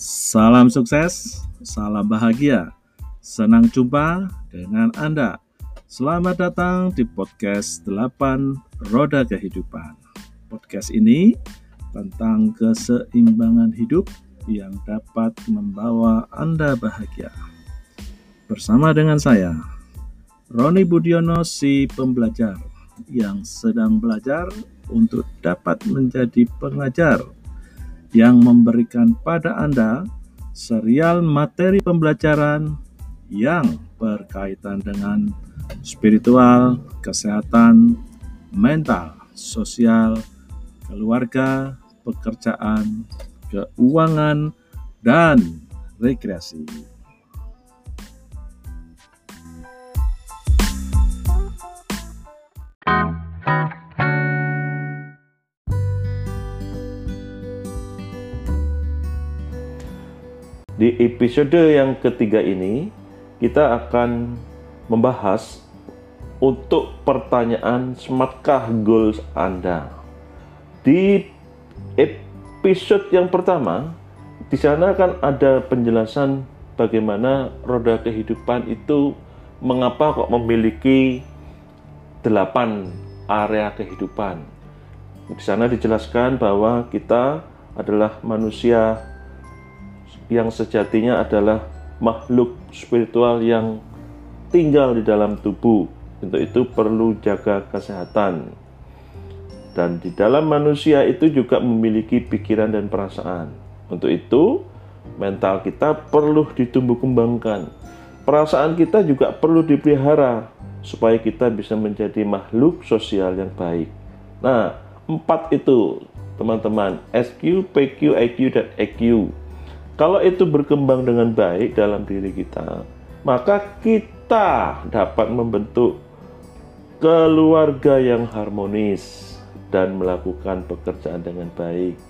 Salam sukses, salam bahagia. Senang jumpa dengan Anda. Selamat datang di podcast 8 Roda Kehidupan. Podcast ini tentang keseimbangan hidup yang dapat membawa Anda bahagia. Bersama dengan saya, Roni Budiono si pembelajar yang sedang belajar untuk dapat menjadi pengajar yang memberikan pada Anda serial materi pembelajaran yang berkaitan dengan spiritual, kesehatan, mental, sosial, keluarga, pekerjaan, keuangan, dan rekreasi. Di episode yang ketiga ini, kita akan membahas untuk pertanyaan smartkah goals Anda. Di episode yang pertama, di sana kan ada penjelasan bagaimana roda kehidupan itu mengapa kok memiliki delapan area kehidupan. Di sana dijelaskan bahwa kita adalah manusia yang sejatinya adalah makhluk spiritual yang tinggal di dalam tubuh. Untuk itu perlu jaga kesehatan. Dan di dalam manusia itu juga memiliki pikiran dan perasaan. Untuk itu, mental kita perlu ditumbuh kembangkan. Perasaan kita juga perlu dipelihara supaya kita bisa menjadi makhluk sosial yang baik. Nah, empat itu teman-teman, SQ, PQ, IQ, dan EQ kalau itu berkembang dengan baik dalam diri kita, maka kita dapat membentuk keluarga yang harmonis dan melakukan pekerjaan dengan baik.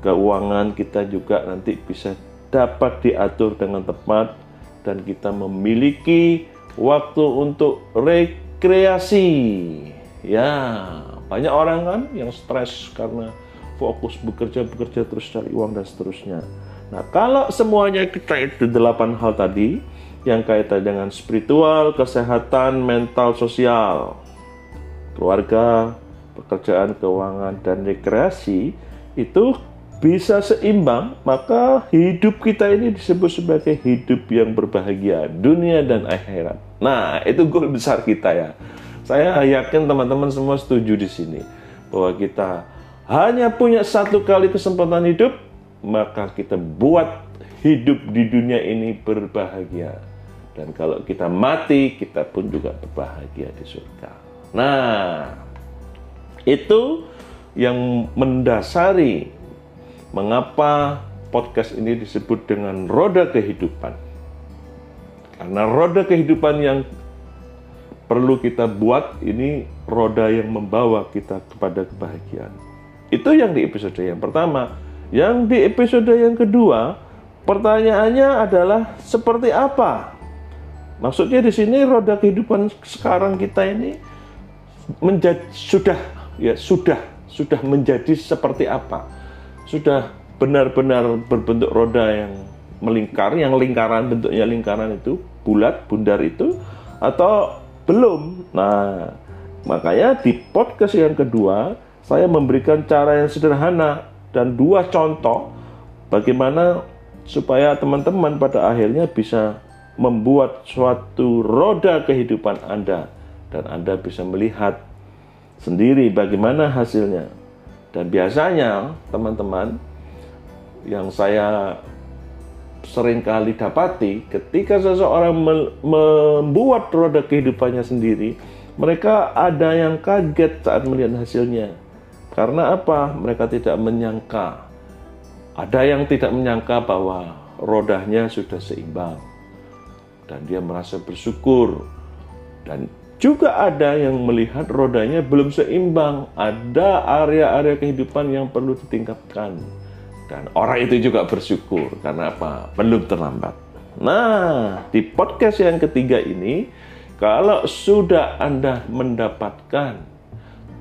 Keuangan kita juga nanti bisa dapat diatur dengan tepat dan kita memiliki waktu untuk rekreasi. Ya, banyak orang kan yang stres karena fokus bekerja bekerja terus cari uang dan seterusnya. Nah, kalau semuanya kita itu delapan hal tadi yang kaitan dengan spiritual, kesehatan, mental, sosial, keluarga, pekerjaan, keuangan, dan rekreasi itu bisa seimbang, maka hidup kita ini disebut sebagai hidup yang berbahagia, dunia dan akhirat. Nah, itu goal besar kita ya. Saya yakin teman-teman semua setuju di sini bahwa kita hanya punya satu kali kesempatan hidup, maka kita buat hidup di dunia ini berbahagia. Dan kalau kita mati, kita pun juga berbahagia di surga. Nah, itu yang mendasari mengapa podcast ini disebut dengan roda kehidupan. Karena roda kehidupan yang perlu kita buat ini roda yang membawa kita kepada kebahagiaan. Itu yang di episode yang pertama. Yang di episode yang kedua, pertanyaannya adalah seperti apa? Maksudnya di sini roda kehidupan sekarang kita ini menjadi sudah ya sudah sudah menjadi seperti apa? Sudah benar-benar berbentuk roda yang melingkar, yang lingkaran bentuknya lingkaran itu bulat, bundar itu atau belum? Nah, makanya di podcast yang kedua saya memberikan cara yang sederhana dan dua contoh bagaimana supaya teman-teman pada akhirnya bisa membuat suatu roda kehidupan Anda dan Anda bisa melihat sendiri bagaimana hasilnya. Dan biasanya teman-teman yang saya sering kali dapati ketika seseorang membuat roda kehidupannya sendiri, mereka ada yang kaget saat melihat hasilnya karena apa? Mereka tidak menyangka. Ada yang tidak menyangka bahwa rodanya sudah seimbang. Dan dia merasa bersyukur. Dan juga ada yang melihat rodanya belum seimbang. Ada area-area kehidupan yang perlu ditingkatkan. Dan orang itu juga bersyukur. Karena apa? Belum terlambat. Nah, di podcast yang ketiga ini, kalau sudah Anda mendapatkan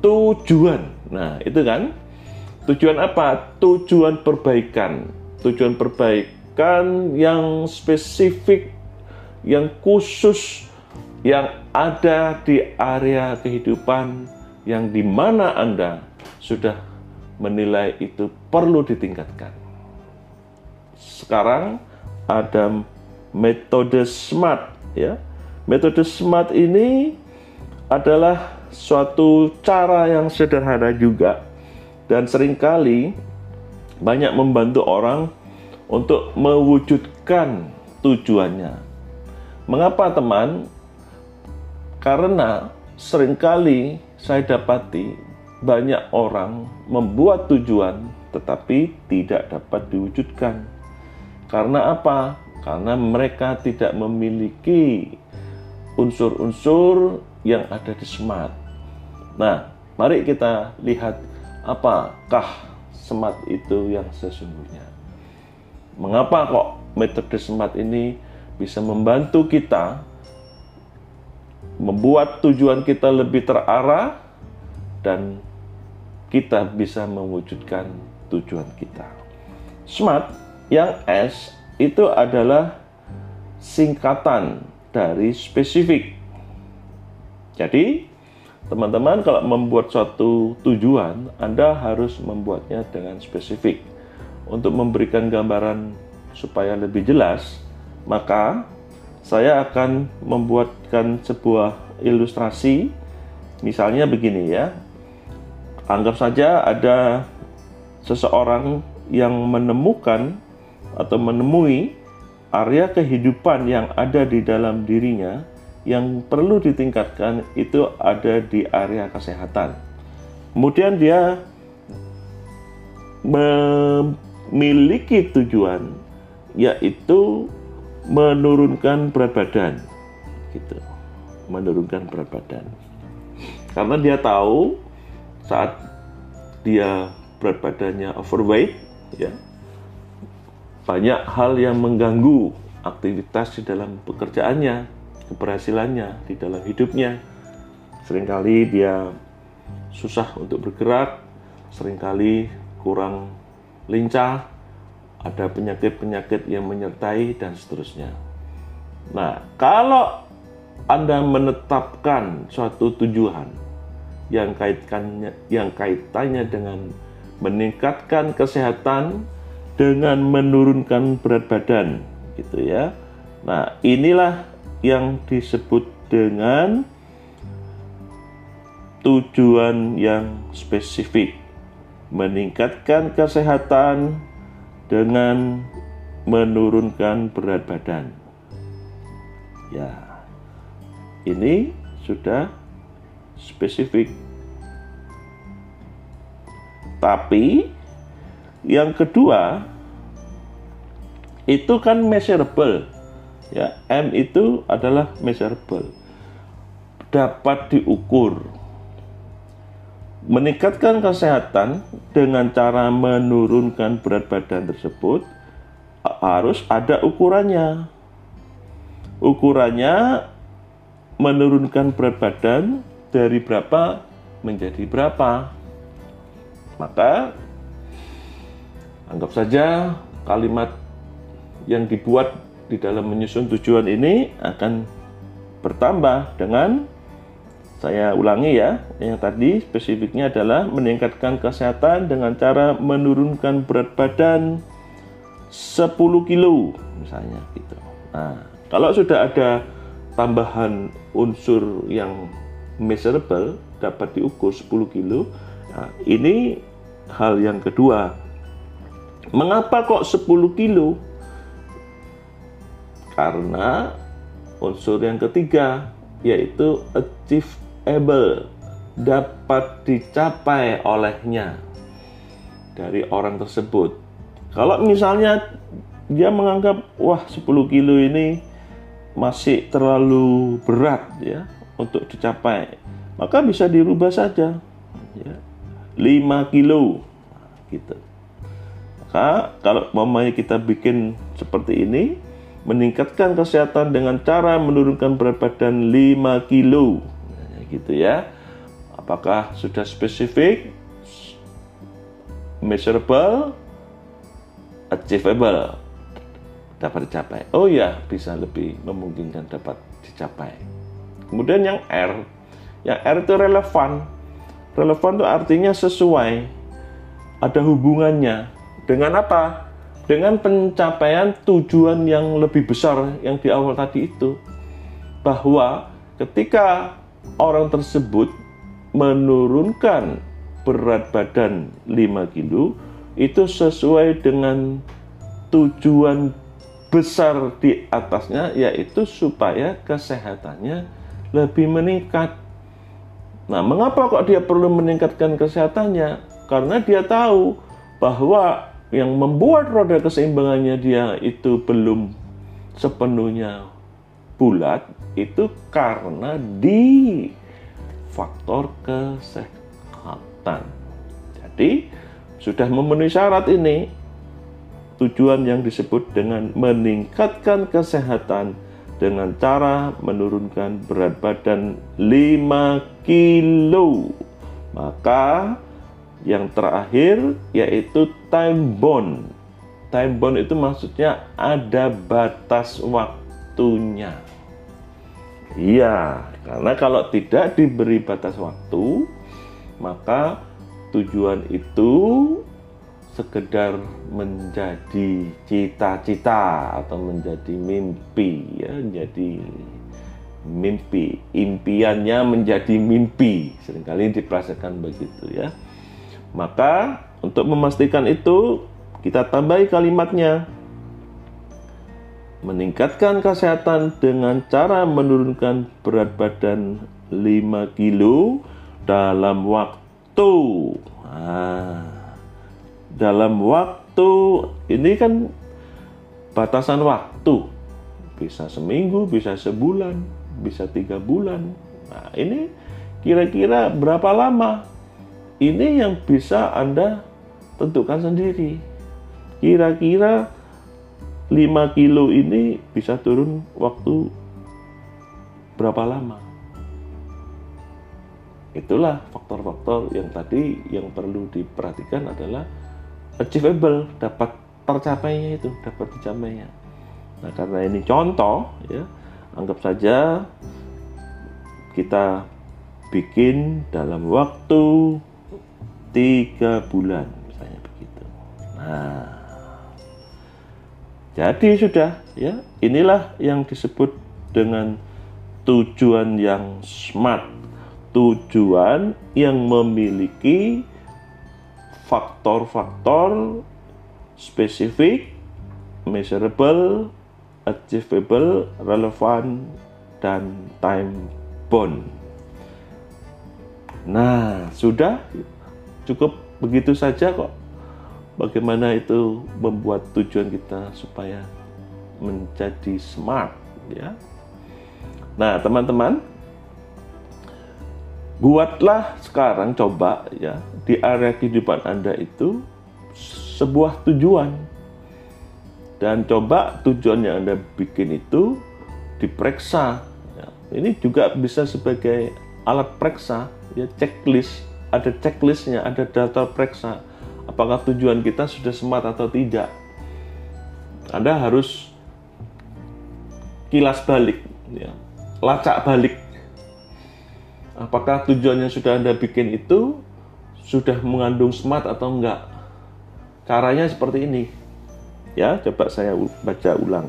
tujuan Nah, itu kan tujuan apa? Tujuan perbaikan. tujuan perbaikan yang spesifik, yang khusus, yang ada di area kehidupan yang di mana Anda sudah menilai itu perlu ditingkatkan. Sekarang ada metode SMART ya. Metode SMART ini adalah suatu cara yang sederhana juga dan sering kali banyak membantu orang untuk mewujudkan tujuannya. Mengapa teman? Karena sering kali saya dapati banyak orang membuat tujuan tetapi tidak dapat diwujudkan. Karena apa? Karena mereka tidak memiliki unsur-unsur yang ada di SMART. Nah, mari kita lihat apakah smart itu yang sesungguhnya. Mengapa kok metode smart ini bisa membantu kita membuat tujuan kita lebih terarah dan kita bisa mewujudkan tujuan kita. Smart yang S itu adalah singkatan dari spesifik. Jadi, Teman-teman kalau membuat suatu tujuan, Anda harus membuatnya dengan spesifik. Untuk memberikan gambaran supaya lebih jelas, maka saya akan membuatkan sebuah ilustrasi. Misalnya begini ya. Anggap saja ada seseorang yang menemukan atau menemui area kehidupan yang ada di dalam dirinya yang perlu ditingkatkan itu ada di area kesehatan. Kemudian dia memiliki tujuan yaitu menurunkan berat badan gitu. Menurunkan berat badan. Karena dia tahu saat dia berat badannya overweight ya banyak hal yang mengganggu aktivitas di dalam pekerjaannya keberhasilannya di dalam hidupnya. Seringkali dia susah untuk bergerak, sering kali kurang lincah, ada penyakit-penyakit yang menyertai dan seterusnya. Nah, kalau Anda menetapkan suatu tujuan yang kaitannya yang kaitannya dengan meningkatkan kesehatan dengan menurunkan berat badan gitu ya. Nah, inilah yang disebut dengan tujuan yang spesifik, meningkatkan kesehatan dengan menurunkan berat badan. Ya, ini sudah spesifik. Tapi yang kedua itu kan measurable Ya, M itu adalah measurable. Dapat diukur. Meningkatkan kesehatan dengan cara menurunkan berat badan tersebut harus ada ukurannya. Ukurannya menurunkan berat badan dari berapa menjadi berapa. Maka anggap saja kalimat yang dibuat di dalam menyusun tujuan ini akan bertambah dengan saya ulangi ya, yang tadi spesifiknya adalah meningkatkan kesehatan dengan cara menurunkan berat badan 10 kilo misalnya gitu. Nah, kalau sudah ada tambahan unsur yang measurable dapat diukur 10 kilo, nah, ini hal yang kedua. Mengapa kok 10 kilo? Karena unsur yang ketiga yaitu achievable dapat dicapai olehnya dari orang tersebut. Kalau misalnya dia menganggap wah 10 kilo ini masih terlalu berat ya untuk dicapai, maka bisa dirubah saja ya. 5 kilo gitu. Maka kalau mamanya kita bikin seperti ini, meningkatkan kesehatan dengan cara menurunkan berat badan 5 kilo. Nah, gitu ya. Apakah sudah spesifik, measurable, achievable dapat dicapai. Oh ya, bisa lebih memungkinkan dapat dicapai. Kemudian yang R, yang R itu relevan. Relevan itu artinya sesuai, ada hubungannya dengan apa? Dengan pencapaian tujuan yang lebih besar yang di awal tadi itu. Bahwa ketika orang tersebut menurunkan berat badan 5 kilo itu sesuai dengan tujuan besar di atasnya yaitu supaya kesehatannya lebih meningkat. Nah, mengapa kok dia perlu meningkatkan kesehatannya? Karena dia tahu bahwa yang membuat roda keseimbangannya dia itu belum sepenuhnya bulat itu karena di faktor kesehatan. Jadi sudah memenuhi syarat ini tujuan yang disebut dengan meningkatkan kesehatan dengan cara menurunkan berat badan 5 kilo. Maka yang terakhir yaitu time bond. Time bond itu maksudnya ada batas waktunya. Iya, karena kalau tidak diberi batas waktu, maka tujuan itu sekedar menjadi cita-cita atau menjadi mimpi ya, jadi mimpi, impiannya menjadi mimpi. Seringkali diperasakan begitu ya. Maka untuk memastikan itu kita tambahi kalimatnya meningkatkan kesehatan dengan cara menurunkan berat badan 5 kilo dalam waktu. Nah, dalam waktu ini kan batasan waktu bisa seminggu, bisa sebulan, bisa tiga bulan. Nah, ini kira-kira berapa lama? Ini yang bisa Anda tentukan sendiri. Kira-kira 5 kilo ini bisa turun waktu berapa lama? Itulah faktor-faktor yang tadi yang perlu diperhatikan adalah achievable, dapat tercapainya itu, dapat dicapainya. Nah, karena ini contoh ya, anggap saja kita bikin dalam waktu tiga bulan misalnya begitu. Nah, jadi sudah ya, inilah yang disebut dengan tujuan yang smart. Tujuan yang memiliki faktor-faktor spesifik, measurable, achievable, relevan, dan time bound. Nah, sudah cukup begitu saja kok bagaimana itu membuat tujuan kita supaya menjadi smart ya. Nah, teman-teman, buatlah sekarang coba ya di area kehidupan Anda itu sebuah tujuan. Dan coba tujuan yang Anda bikin itu diperiksa. Ya. Ini juga bisa sebagai alat periksa, ya checklist, ada checklistnya, ada data periksa apakah tujuan kita sudah smart atau tidak. Anda harus kilas balik, ya. lacak balik. Apakah tujuan yang sudah Anda bikin itu sudah mengandung smart atau enggak? Caranya seperti ini. Ya, coba saya baca ulang.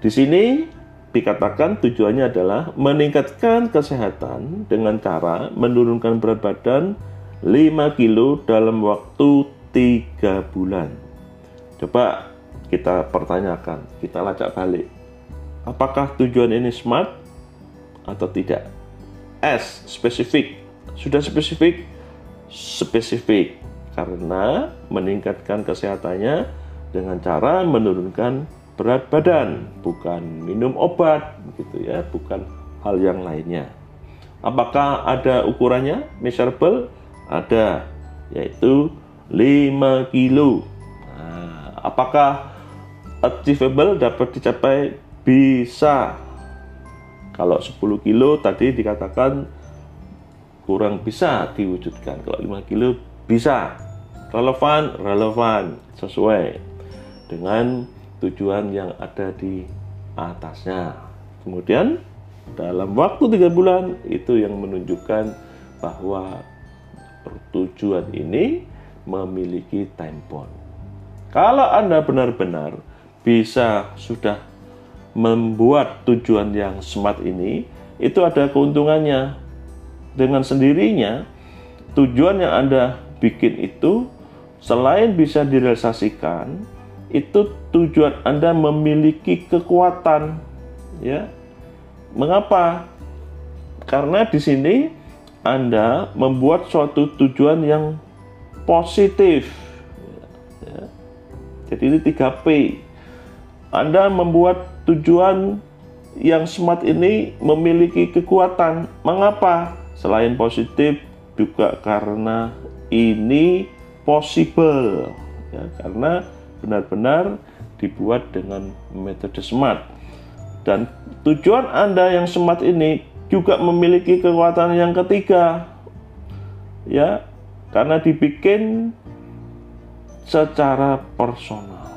Di sini dikatakan tujuannya adalah meningkatkan kesehatan dengan cara menurunkan berat badan 5 kilo dalam waktu 3 bulan. Coba kita pertanyakan, kita lacak balik. Apakah tujuan ini smart atau tidak? S, spesifik. Sudah spesifik? Spesifik. Karena meningkatkan kesehatannya dengan cara menurunkan berat badan, bukan minum obat, gitu ya, bukan hal yang lainnya. Apakah ada ukurannya? Measurable? ada yaitu 5 kilo. Nah, apakah achievable dapat dicapai? Bisa. Kalau 10 kilo tadi dikatakan kurang bisa diwujudkan. Kalau 5 kilo bisa. Relevan, relevan, sesuai. dengan tujuan yang ada di atasnya. Kemudian dalam waktu tiga bulan itu yang menunjukkan bahwa tujuan ini memiliki time bond. Kalau Anda benar-benar bisa sudah membuat tujuan yang smart ini, itu ada keuntungannya. Dengan sendirinya, tujuan yang Anda bikin itu selain bisa direalisasikan, itu tujuan Anda memiliki kekuatan, ya. Mengapa? Karena di sini Anda membuat suatu tujuan yang positif. Ya. Jadi ini 3P. Anda membuat tujuan yang smart ini memiliki kekuatan. Mengapa? Selain positif juga karena ini possible. Ya, karena benar-benar dibuat dengan metode smart. Dan tujuan Anda yang smart ini juga memiliki kekuatan yang ketiga. Ya, karena dibikin secara personal.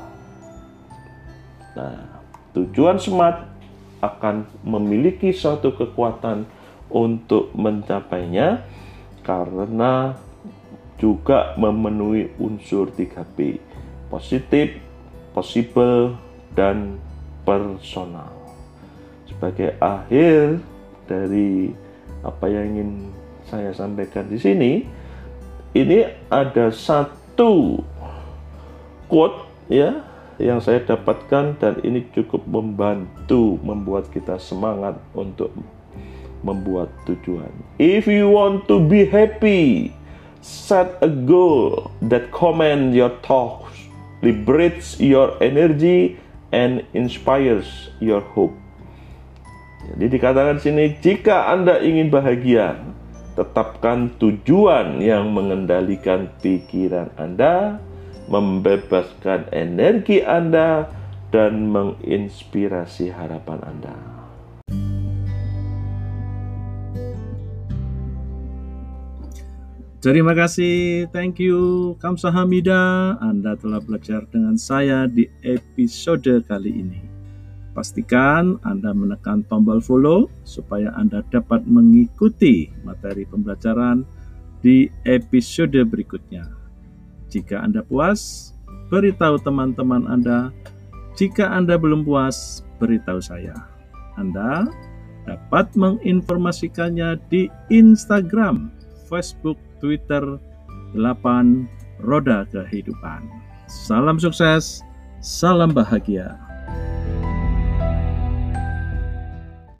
Nah, tujuan smart akan memiliki suatu kekuatan untuk mencapainya karena juga memenuhi unsur 3P positif, possible, dan personal. Sebagai akhir dari apa yang ingin saya sampaikan di sini, ini ada satu quote ya yang saya dapatkan dan ini cukup membantu membuat kita semangat untuk membuat tujuan. If you want to be happy, set a goal that command your thoughts, liberates your energy and inspires your hope. Jadi dikatakan sini jika Anda ingin bahagia, tetapkan tujuan yang mengendalikan pikiran Anda, membebaskan energi Anda, dan menginspirasi harapan Anda. Terima kasih, thank you, Kamsahamida. Anda telah belajar dengan saya di episode kali ini. Pastikan Anda menekan tombol follow supaya Anda dapat mengikuti materi pembelajaran di episode berikutnya. Jika Anda puas, beritahu teman-teman Anda. Jika Anda belum puas, beritahu saya. Anda dapat menginformasikannya di Instagram, Facebook, Twitter, 8 Roda Kehidupan. Salam sukses, salam bahagia.